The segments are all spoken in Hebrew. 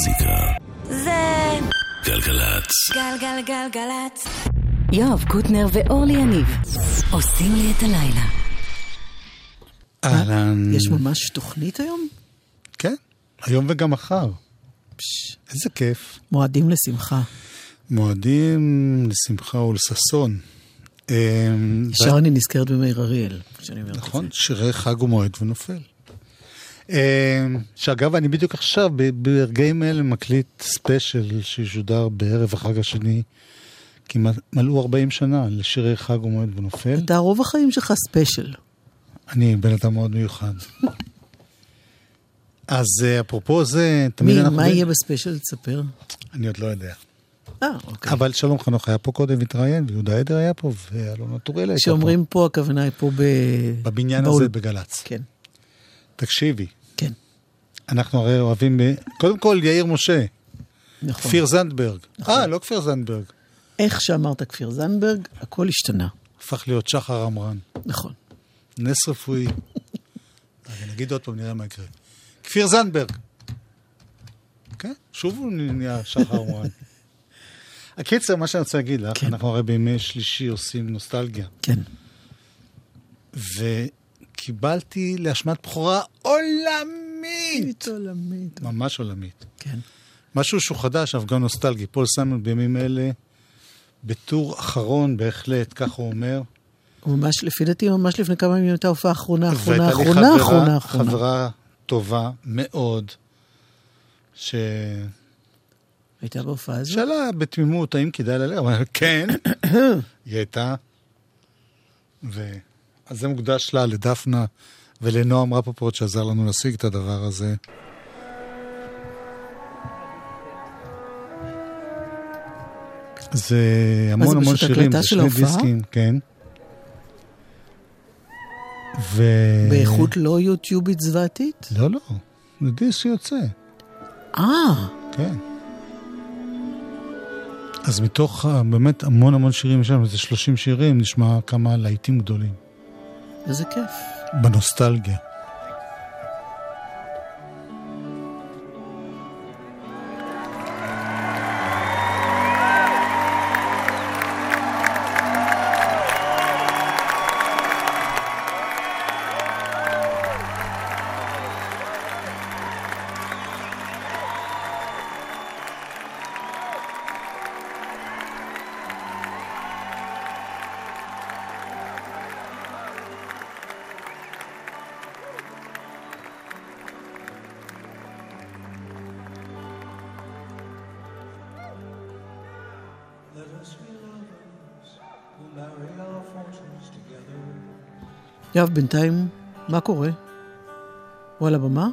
המוזיקה. זה גלגלצ. גלגלגלגלצ. יואב קוטנר ואורלי יניב עושים לי את הלילה. אהלן. יש ממש תוכנית היום? כן, היום וגם מחר. איזה כיף. מועדים לשמחה. מועדים לשמחה ולששון. אמ, ישר אני נזכרת במאיר אריאל, כשאני אומרת את נכון, זה. שירי חג ומועד ונופל. אמ, שאגב, אני בדיוק עכשיו, ברגעים אלה, מקליט ספיישל שישודר בערב החג השני. כמעט מלאו 40 שנה לשירי חג ומועד ונופל. אתה רוב החיים שלך ספיישל. אני בן אדם מאוד מיוחד. אז אה, אפרופו זה, תמיד מי, אנחנו... מה יהיה בספיישל? תספר. אני עוד לא יודע. אה, אוקיי. אבל שלום חנוך היה פה קודם והתראיין, ויהודה עדר היה פה, ואלונה טוראל הייתה פה. כשאומרים פה, הכוונה היא פה ב... בבניין באול- הזה בגל"צ. כן, תקשיבי, אנחנו הרי אוהבים... קודם כל, יאיר משה, נכון. כפיר זנדברג. אה, לא כפיר זנדברג. איך שאמרת כפיר זנדברג, הכל השתנה. הפך להיות שחר עמרן. נכון. נס רפואי. רגע, נגיד עוד פעם, נראה מה יקרה. כפיר זנדברג. כן, שוב הוא נהיה שחר עמרן. הקיצר, מה שאני רוצה להגיד לך, כן. אנחנו הרי בימי שלישי עושים נוסטלגיה. כן. וקיבלתי להשמעת בכורה עולמית. עולמית. ממש עולמית. כן. משהו שהוא חדש, אף גם נוסטלגי. פול סיימון בימים אלה, בטור אחרון בהחלט, כך הוא אומר. ממש, לפי דעתי, ממש לפני כמה ימים הייתה הופעה אחרונה, אחרונה, אחרונה, חברה- אחרונה, אחרונה. חברה טובה מאוד, ש... הייתה בהופעה הזאת? שאלה בתמימות האם כדאי ללכת, אבל כן, היא הייתה. ו... אז זה מוקדש לה, לדפנה ולנועם רפפורט שעזר לנו להשיג את הדבר הזה. זה המון המון שירים, זה שני? דיסקים, כן. ו... באיכות לא יוטיובית זוועתית? לא, לא, זה דיסק שיוצא. אה, כן. אז מתוך אה, באמת המון המון שירים, יש לנו איזה 30 שירים, נשמע כמה להיטים גדולים. איזה כיף. בנוסטלגיה. יואב, בינתיים, מה קורה? הוא על הבמה?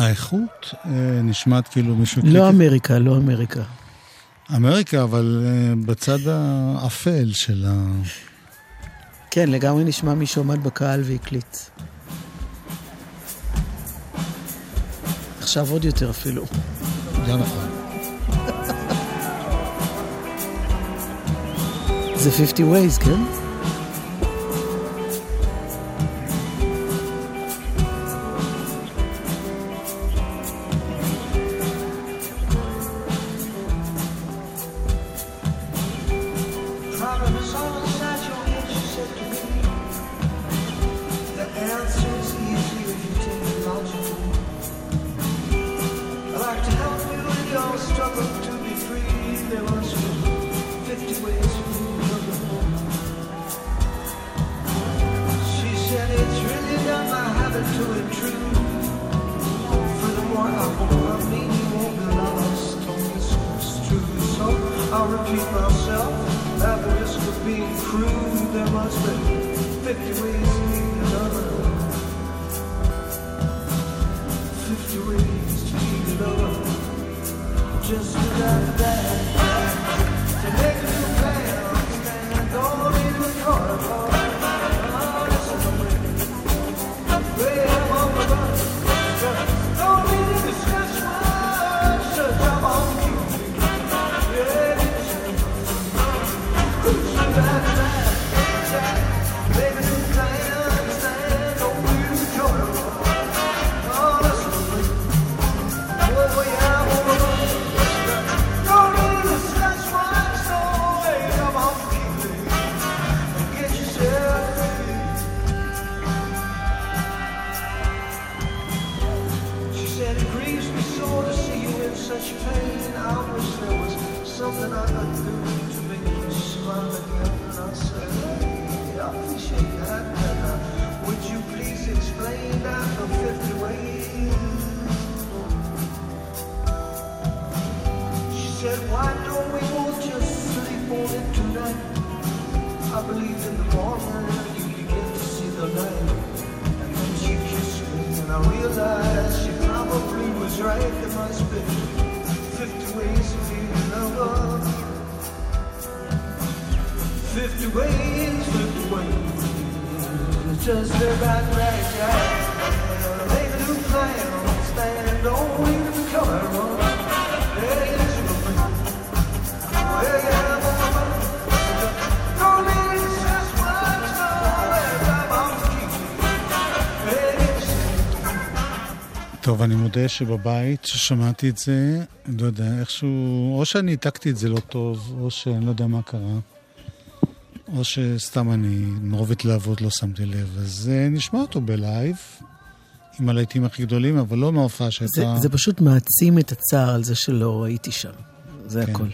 האיכות אה, נשמעת כאילו מישהו... לא הקליט- אמריקה, לא אמריקה. אמריקה, אבל אה, בצד האפל של ה... כן, לגמרי נשמע מישהו עמד בקהל והקליט. עכשיו עוד יותר אפילו. זה נכון. זה 50 ways, כן? טוב, אני מודה שבבית, כששמעתי את זה, לא יודע, איכשהו, או שאני העתקתי את זה לא טוב, או שאני לא יודע מה קרה, או שסתם אני, מרוב התלהבות לא שמתי לב. אז אה, נשמע אותו בלייב, עם הלהיטים הכי גדולים, אבל לא מההופעה זה, שהייתה... זה פשוט מעצים את הצער על זה שלא הייתי שם. זה כן. הכל.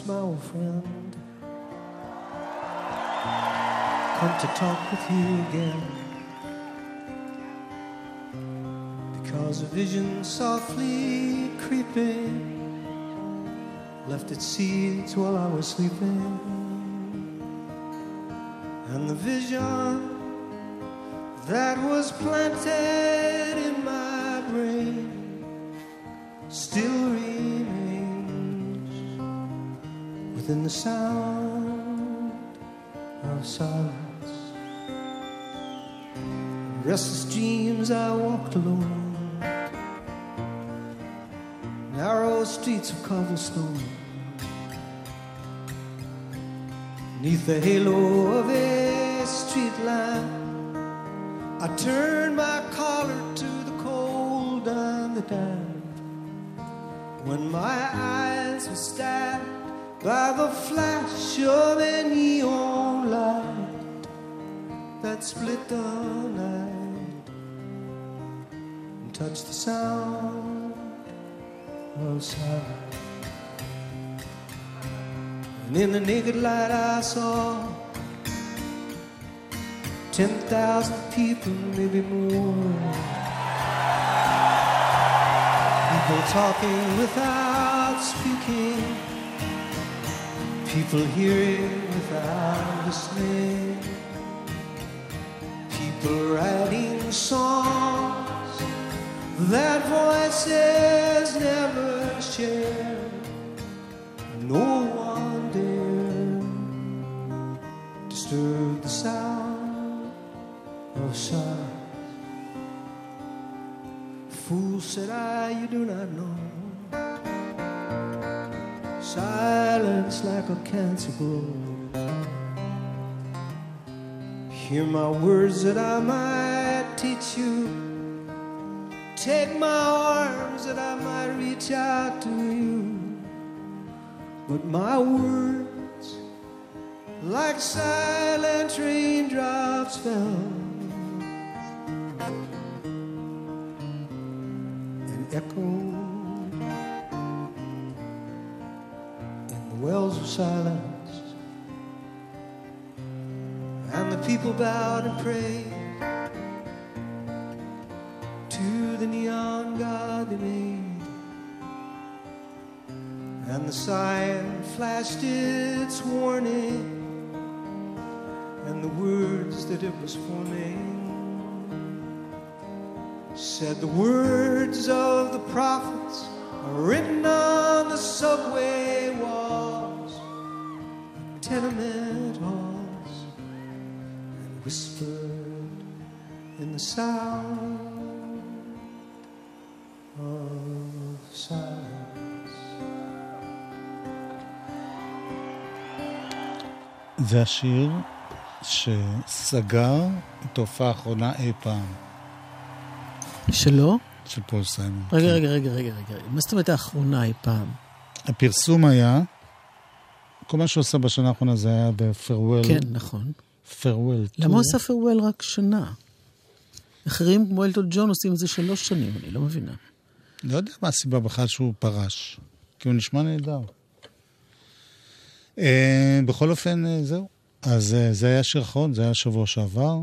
My old friend. Come to talk with you again. Because a vision softly creeping left its seeds while I was sleeping. And the vision that was planted in my sound of silence. Restless dreams, I walked alone. Narrow streets of cobblestone. Neath the halo of a street lamp, I turned my collar to the cold and the damp. When my eyes were stabbed by the flash of a neon light that split the night and touched the sound of silence. And in the naked light I saw 10,000 people, maybe more. People talking without speaking. People hearing without listening. People writing songs that voices never share. No one dare disturb the sound of silence. Fool, said I, you do not know. Like a cancer grows. Hear my words that I might teach you. Take my arms that I might reach out to you. But my words, like silent raindrops, fell people bowed and prayed to the neon god they made. And the sign flashed its warning, and the words that it was forming said the words of the prophets are written on the subway walls, the sound of silence. זה השיר שסגר את ההופעה האחרונה אי פעם שלא? של פול סיימון. רגע, כן. רגע, רגע, רגע, רגע. מה זאת אומרת האחרונה אי פעם? הפרסום היה, כל מה שהוא עשה בשנה האחרונה זה היה ב farewell. כן, נכון. farewell. למה הוא עשה farewell רק שנה? אחרים כמו אלטון ג'ון עושים את זה שלוש שנים, אני לא מבינה. לא יודע מה הסיבה בכלל שהוא פרש, כי הוא נשמע נהדר. אה, בכל אופן, אה, זהו. אז אה, זה היה השיר האחרון, זה היה שבוע שעבר.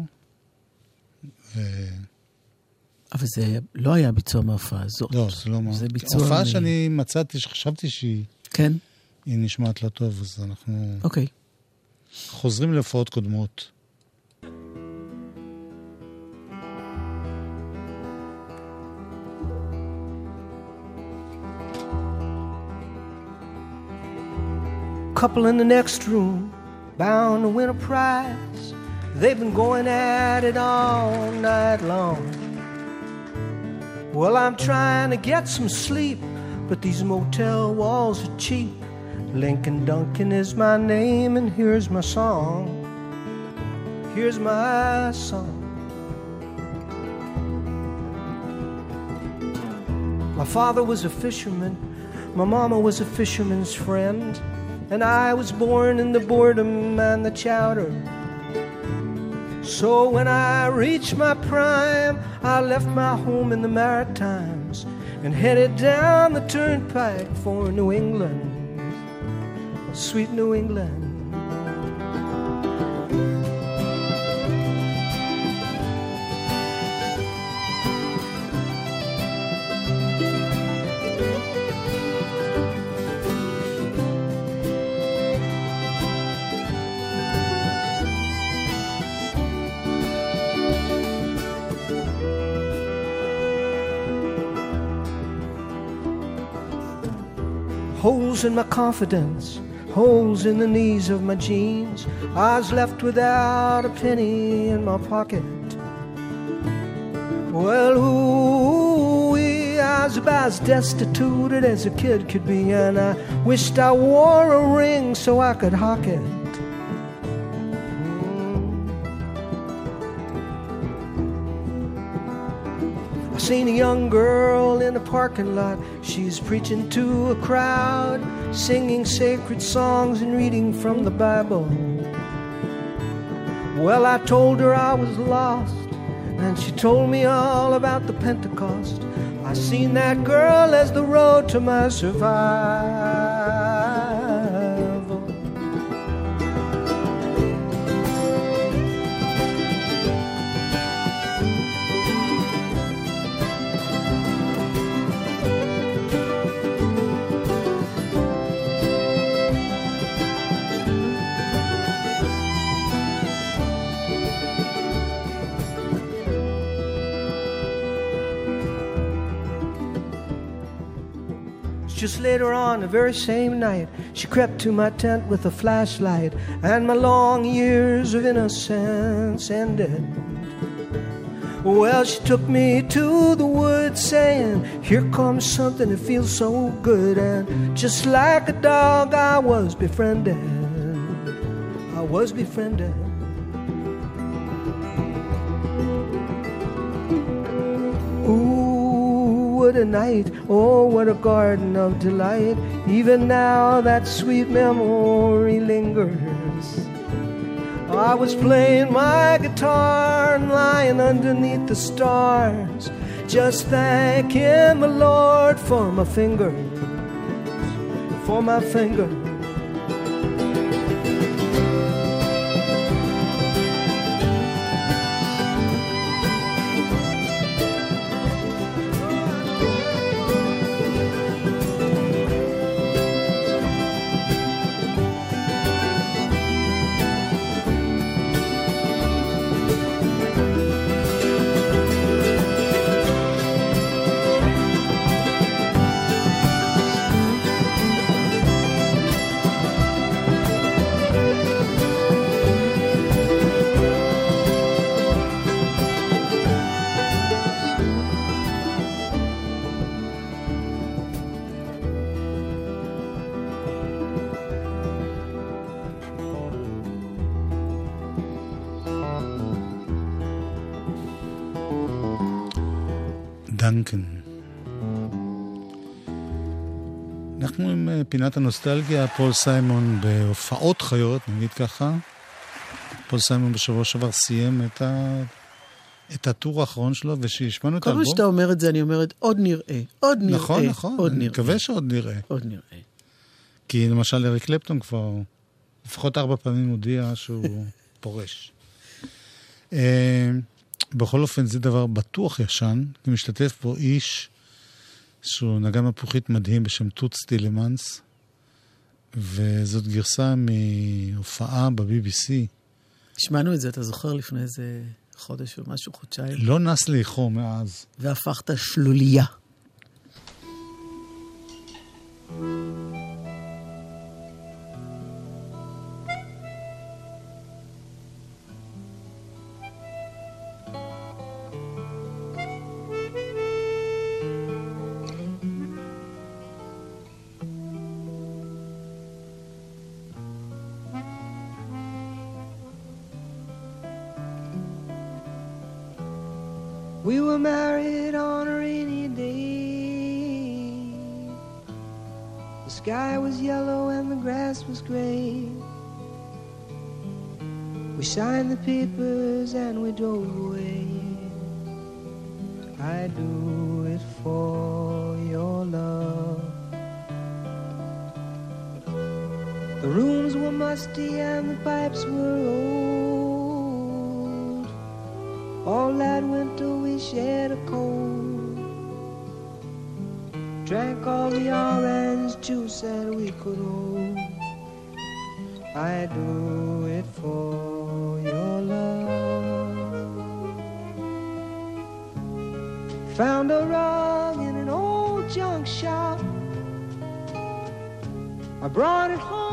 ו... אבל זה לא היה ביצוע מההופעה הזאת. לא, זה לא מה... זה ביצוע... הופעה מ- שאני מצאתי, שחשבתי שהיא כן? היא נשמעת לה טוב, אז אנחנו אוקיי. חוזרים להופעות קודמות. Couple in the next room, bound to win a prize. They've been going at it all night long. Well, I'm trying to get some sleep, but these motel walls are cheap. Lincoln Duncan is my name, and here's my song. Here's my song. My father was a fisherman, my mama was a fisherman's friend, and I was born in the boredom and the chowder. So when I reached my prime, I left my home in the Maritimes and headed down the turnpike for New England, sweet New England. Holes in my confidence, holes in the knees of my jeans. I was left without a penny in my pocket. Well, ooh, I was about as destitute as a kid could be, and I wished I wore a ring so I could hock it. Seen a young girl in a parking lot. She's preaching to a crowd, singing sacred songs and reading from the Bible. Well, I told her I was lost, and she told me all about the Pentecost. I seen that girl as the road to my survival. Just later on, the very same night, she crept to my tent with a flashlight, and my long years of innocence ended. Well, she took me to the woods, saying, Here comes something that feels so good. And just like a dog, I was befriended. I was befriended. What a night. Oh, what a garden of delight. Even now, that sweet memory lingers. I was playing my guitar and lying underneath the stars, just thanking the Lord for my finger, for my finger. פינת הנוסטלגיה, פול סיימון בהופעות חיות, נגיד ככה. פול סיימון בשבוע שעבר סיים את, ה... את ה tour האחרון שלו, ושהשמענו את כל פעם האלבום. שאתה אומר את זה, אני אומרת, עוד נראה, עוד נראה, נכון, נכון, עוד אני נראה, מקווה שעוד נראה. עוד נראה. כי למשל אריק קלפטון כבר לפחות ארבע פעמים הודיע שהוא פורש. אה, בכל אופן, זה דבר בטוח ישן, כי משתתף פה איש שהוא נגן מפוחית מדהים בשם טוץ טילמנס, וזאת גרסה מהופעה ב-BBC. שמענו את זה, אתה זוכר, לפני איזה חודש ומשהו, חודשיים, לא נס לאיחור מאז. והפכת שלוליה. We was gray. We signed the papers and we drove away. I do it for your love. The rooms were musty and the pipes were old. All that winter we shared a cold. Drank all the orange juice that we could hold. I do it for your love. Found a rug in an old junk shop. I brought it home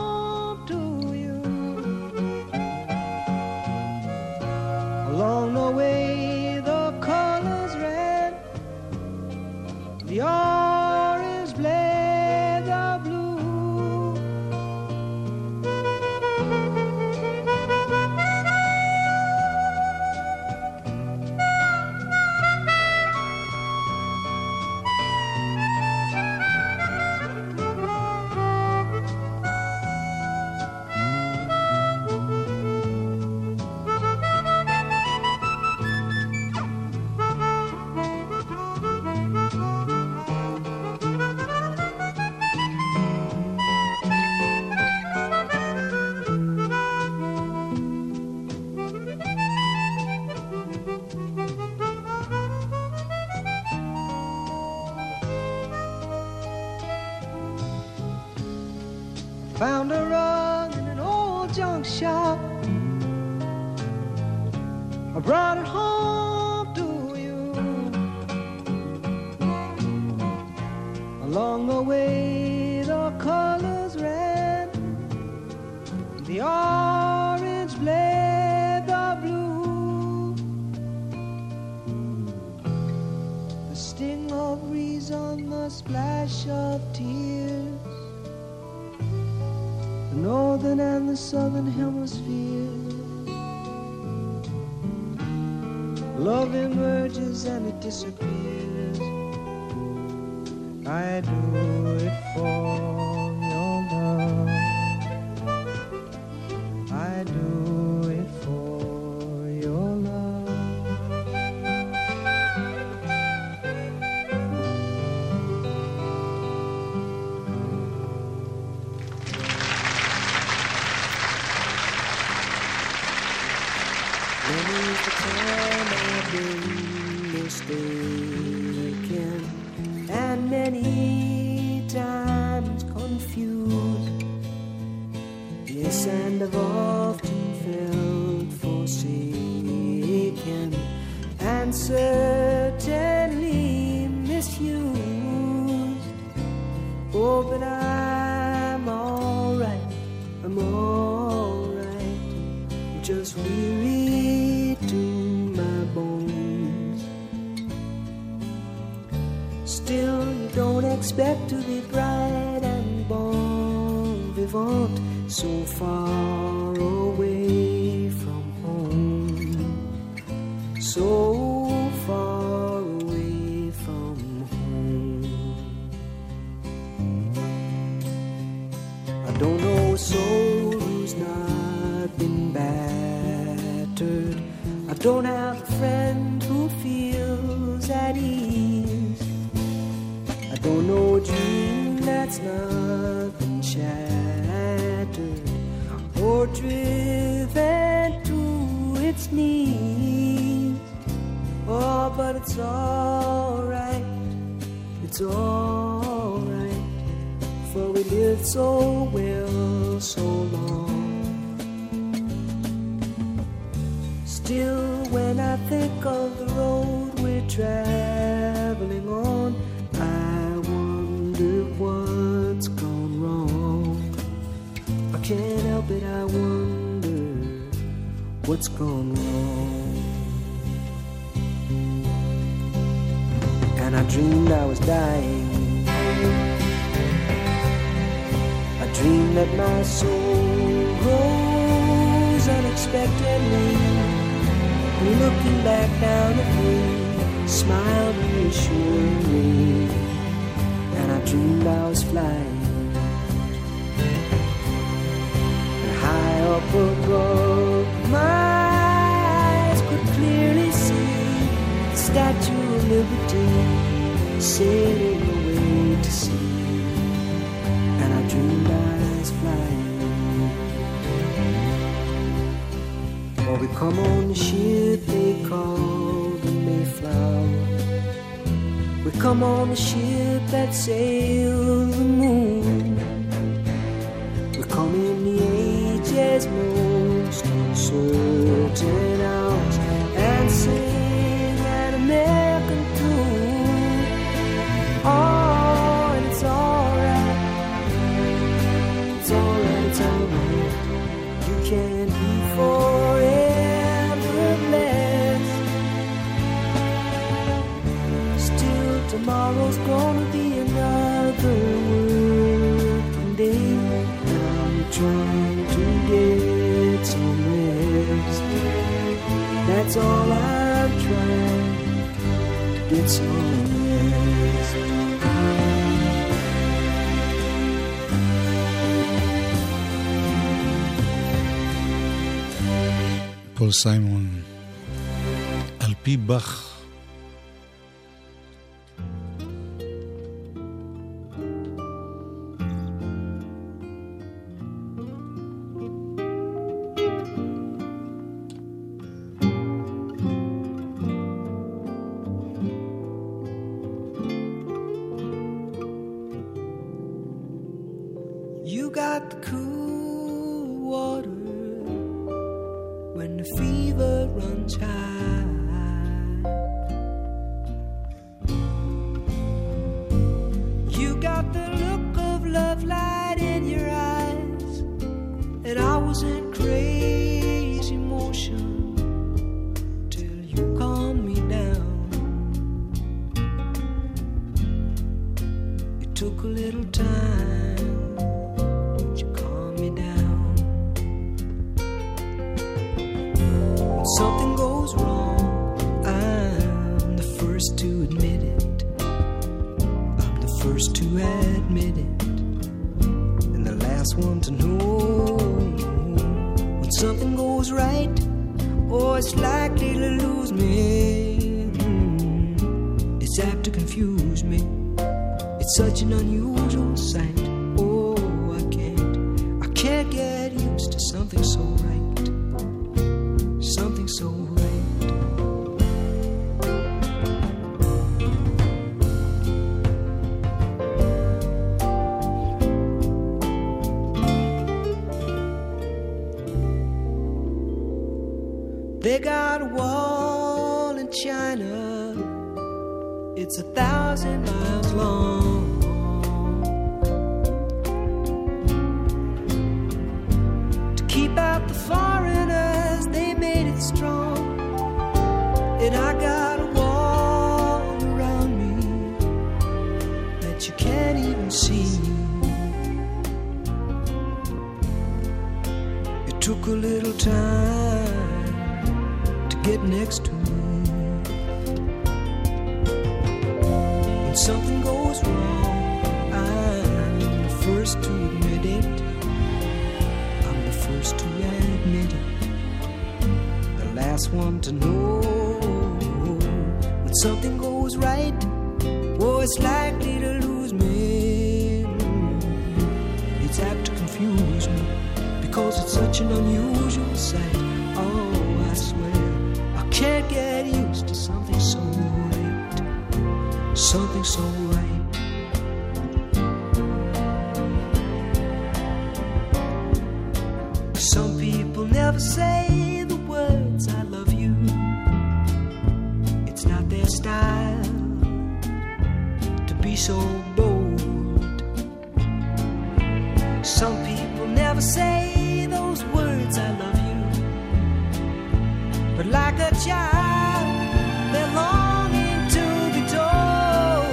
When I think of the road we're traveling on, I wonder what's gone wrong. I can't help it, I wonder what's gone wrong. And I dreamed I was dying. I dreamed that my soul rose unexpectedly. Looking back down at me, smiled reassuringly. And I dreamed I was flying. And high up above, my eyes could clearly see the Statue of Liberty sailing away to sea and I dreamed I was flying. We come on the ship they call the Mayflower. We come on the ship that sails the moon. We come in the age's most uncertain That's all I'm trying to get some rest. פול סיימון, על פי באך. unusual sight. Oh, I can't, I can't get used to something so right. Something so right. They got a wall in China. It's a thousand miles long. Time to get next to me. When something goes wrong, I'm the first to admit it. I'm the first to admit it. The last one to know when something goes right. Oh, it's likely to lose me. Such an unusual sight. Oh, I swear I can't get used to something so right, something so right. Some people never say the words I love you. It's not their style to be so bold. Some people never say Like a child, they're longing to be told.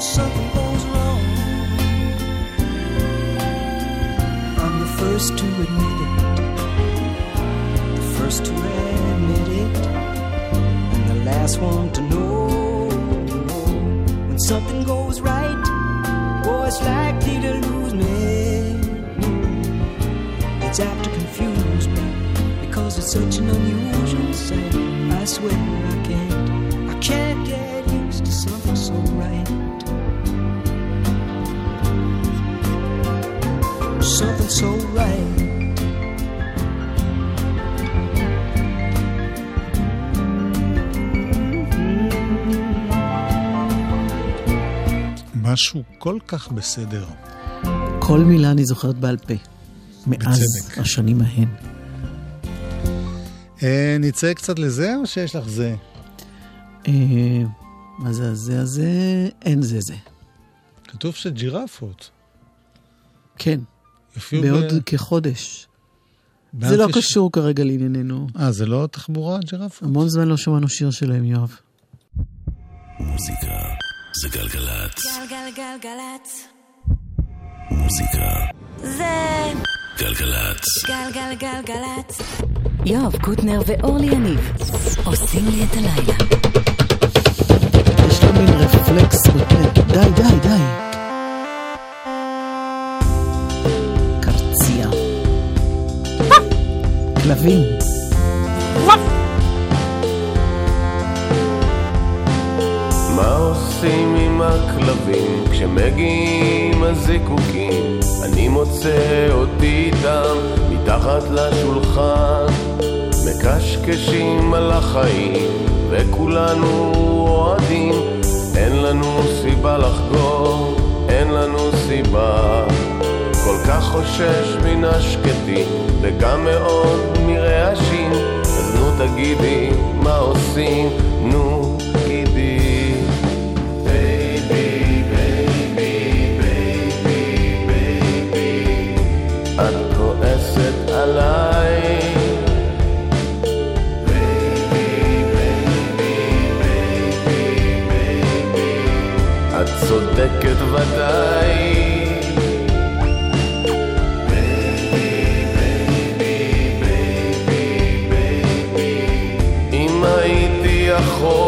Something goes wrong. I'm the first to admit it. The first to admit it. And the last one to know when something goes right. Oh, it's likely to lose me. It's apt to confuse me because it's such an unusual sight. I swear I can't, I can't get used to something so right. Something so right. משהו כל כך בסדר. כל מילה אני זוכרת בעל פה. מאז בצדק. השנים ההן. אה, נצא קצת לזה, או שיש לך זה? אה, מה זה הזה הזה? אין זה זה. כתוב שג'ירפות. כן, יופיעו בעוד ב- כחודש. זה לא באנטיש- קשור כרגע לענייננו. אה, זה לא תחבורה ג'ירפות? המון זמן לא שמענו שיר שלהם, יואב. מוזיקה זה גלגלצ. גלגלגלגלצ. מוזיקה זה גלגלצ. גלגלגלגלצ. יואב קוטנר ואורלי יניב עושים לי את הלילה. יש לו מין רפלקס בפה. די, די, די. קרצייה. כלבים. מה עושים עם הכלבים כשמגיעים הזיקוקים? אני מוצא אותי איתם מתחת לשולחן מקשקשים על החיים וכולנו אוהדים אין לנו סיבה לחגוג, אין לנו סיבה כל כך חושש מן השקטים, וגם מאוד מרעשים. אז נו תגידי, מה עושים? נו, צודקת ודאי. אם הייתי יכול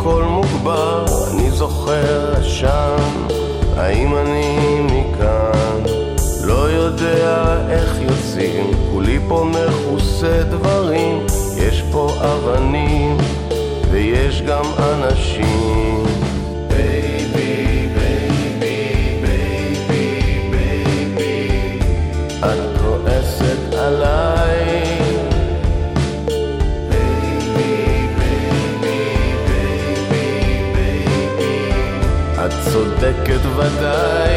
הכל מוגבר, אני זוכר שם, האם אני מכאן? לא יודע איך יוצאים, כולי פה מכוסה דברים, יש פה אבנים ויש גם אנשים. but I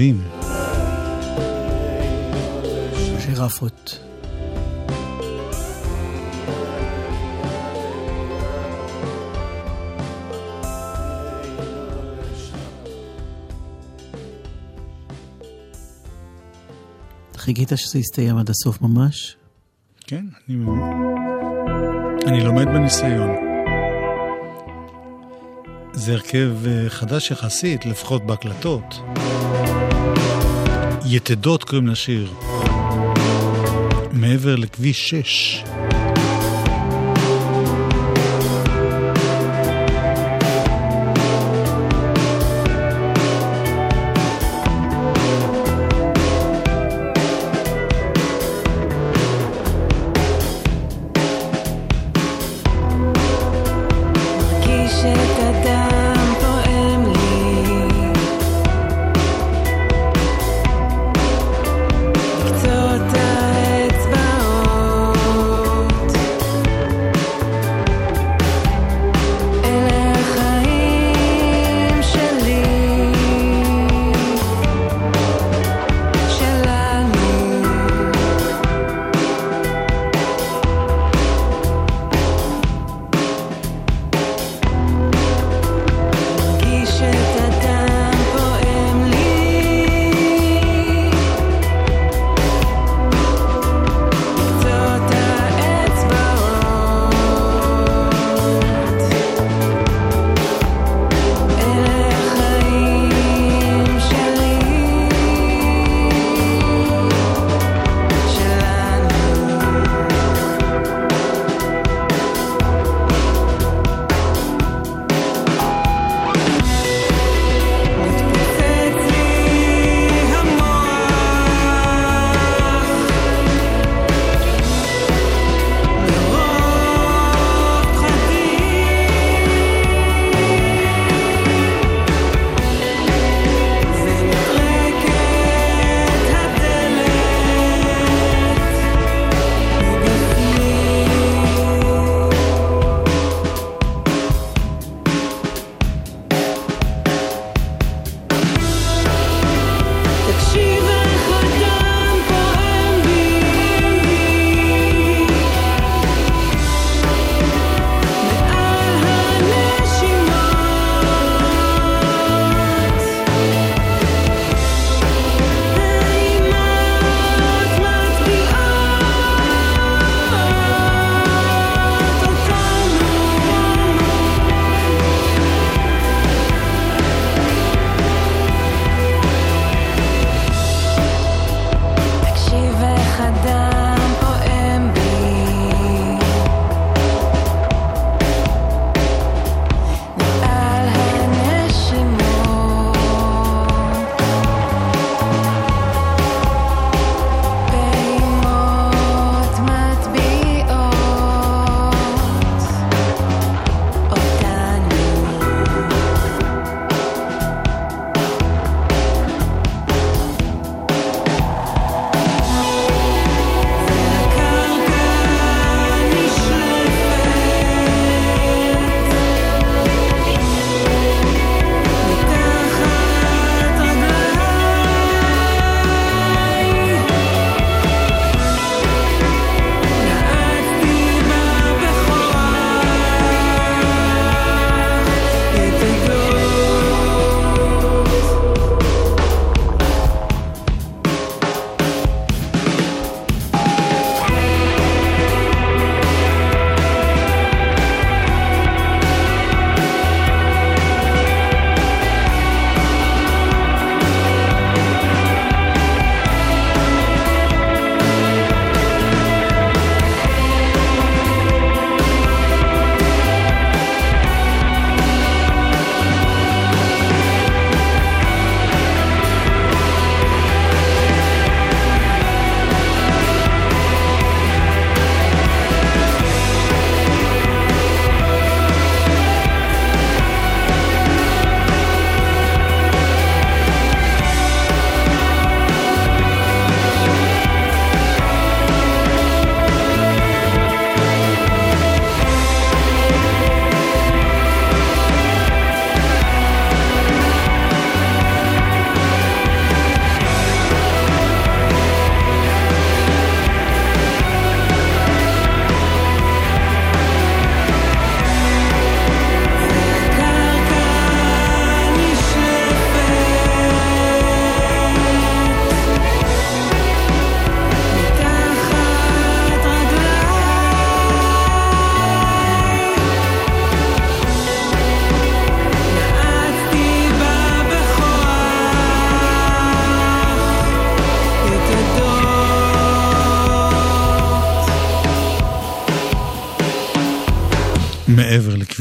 הכלבים. ג'ירפות. חיכית שזה יסתיים עד הסוף ממש? כן, אני, אני לומד בניסיון. זה הרכב אה, חדש יחסית, לפחות בהקלטות. יתדות קוראים לשיר. מעבר לכביש 6.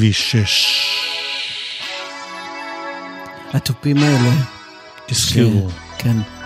כביש 6. התופים האלה. תזכרו. כן. כן.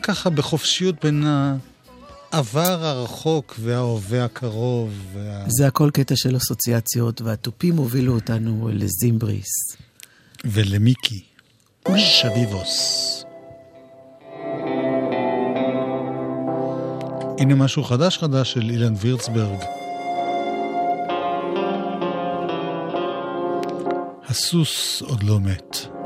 ככה בחופשיות בין העבר הרחוק וההווה הקרוב. וה... זה הכל קטע של אסוציאציות, והתופים הובילו אותנו לזימבריס. ולמיקי שביבוס. הנה משהו חדש חדש של אילן וירצברג. הסוס עוד לא מת.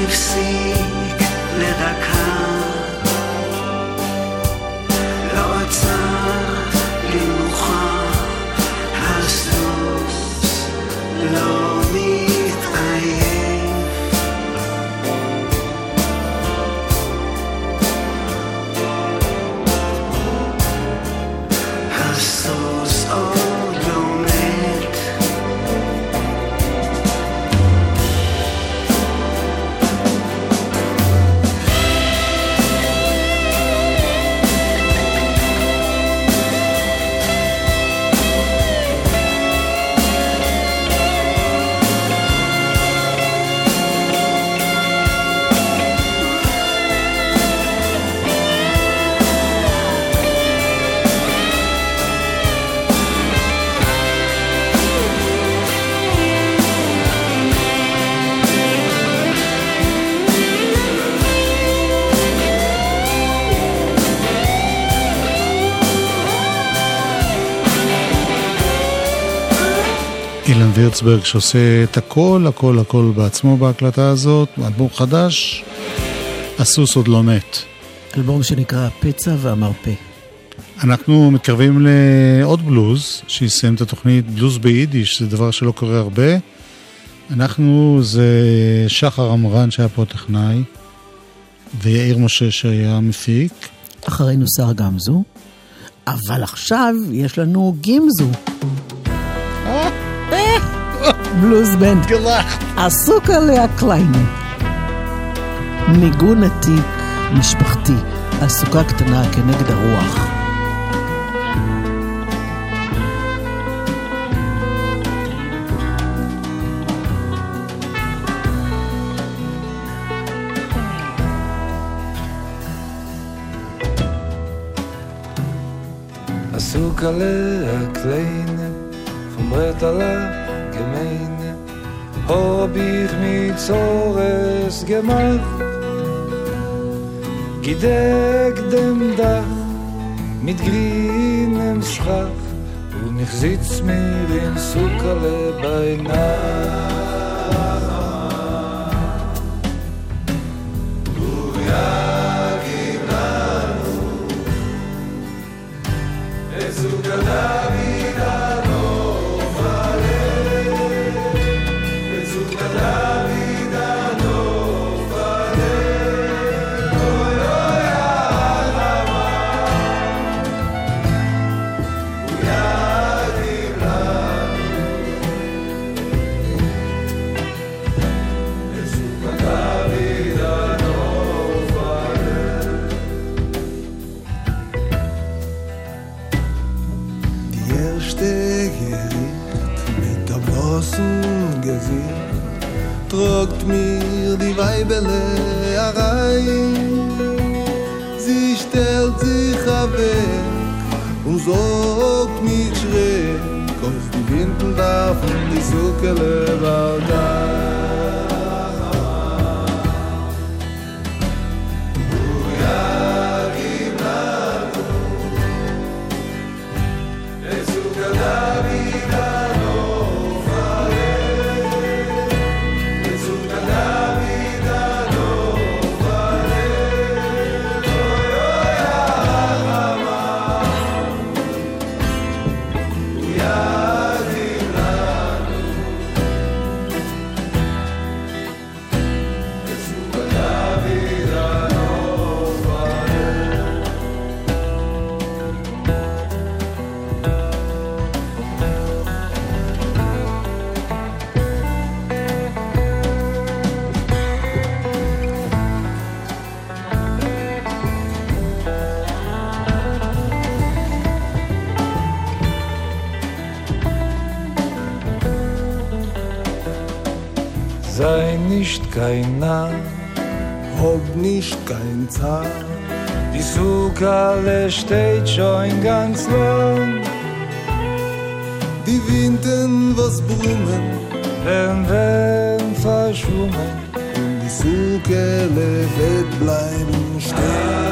הפסיק לדקה, אילן וירצברג שעושה את הכל, הכל, הכל בעצמו בהקלטה הזאת, אלבום חדש, הסוס עוד לא מת. אלבום שנקרא הפצע והמרפא. אנחנו מתקרבים לעוד בלוז, שיסיים את התוכנית בלוז ביידיש, זה דבר שלא קורה הרבה. אנחנו, זה שחר עמרן שהיה פה טכנאי, ויאיר משה שהיה מפיק. אחרינו שר גמזו, אבל עכשיו יש לנו גימזו. בלוז בנד. עסוק עליה קליינה. ניגון עתיק, משפחתי, עסוקה קטנה כנגד הרוח. Kleine vom Brettaler gemeine Hab ich mit Zores gemacht. Gedeckt dem Dach mit grünem Schach. Und ich sitz mir in Zuckerle bei Nacht sie stellt sich weg und sagt mit schreck, auf die Winden darf und die Sukkele war da. Nicht kein Narr, Hab nicht kein Zahn, die Sukale steht schon ganz lang. die Winden was brummen Wenn wenn verschwommen, und die Suckele wird bleiben stehen.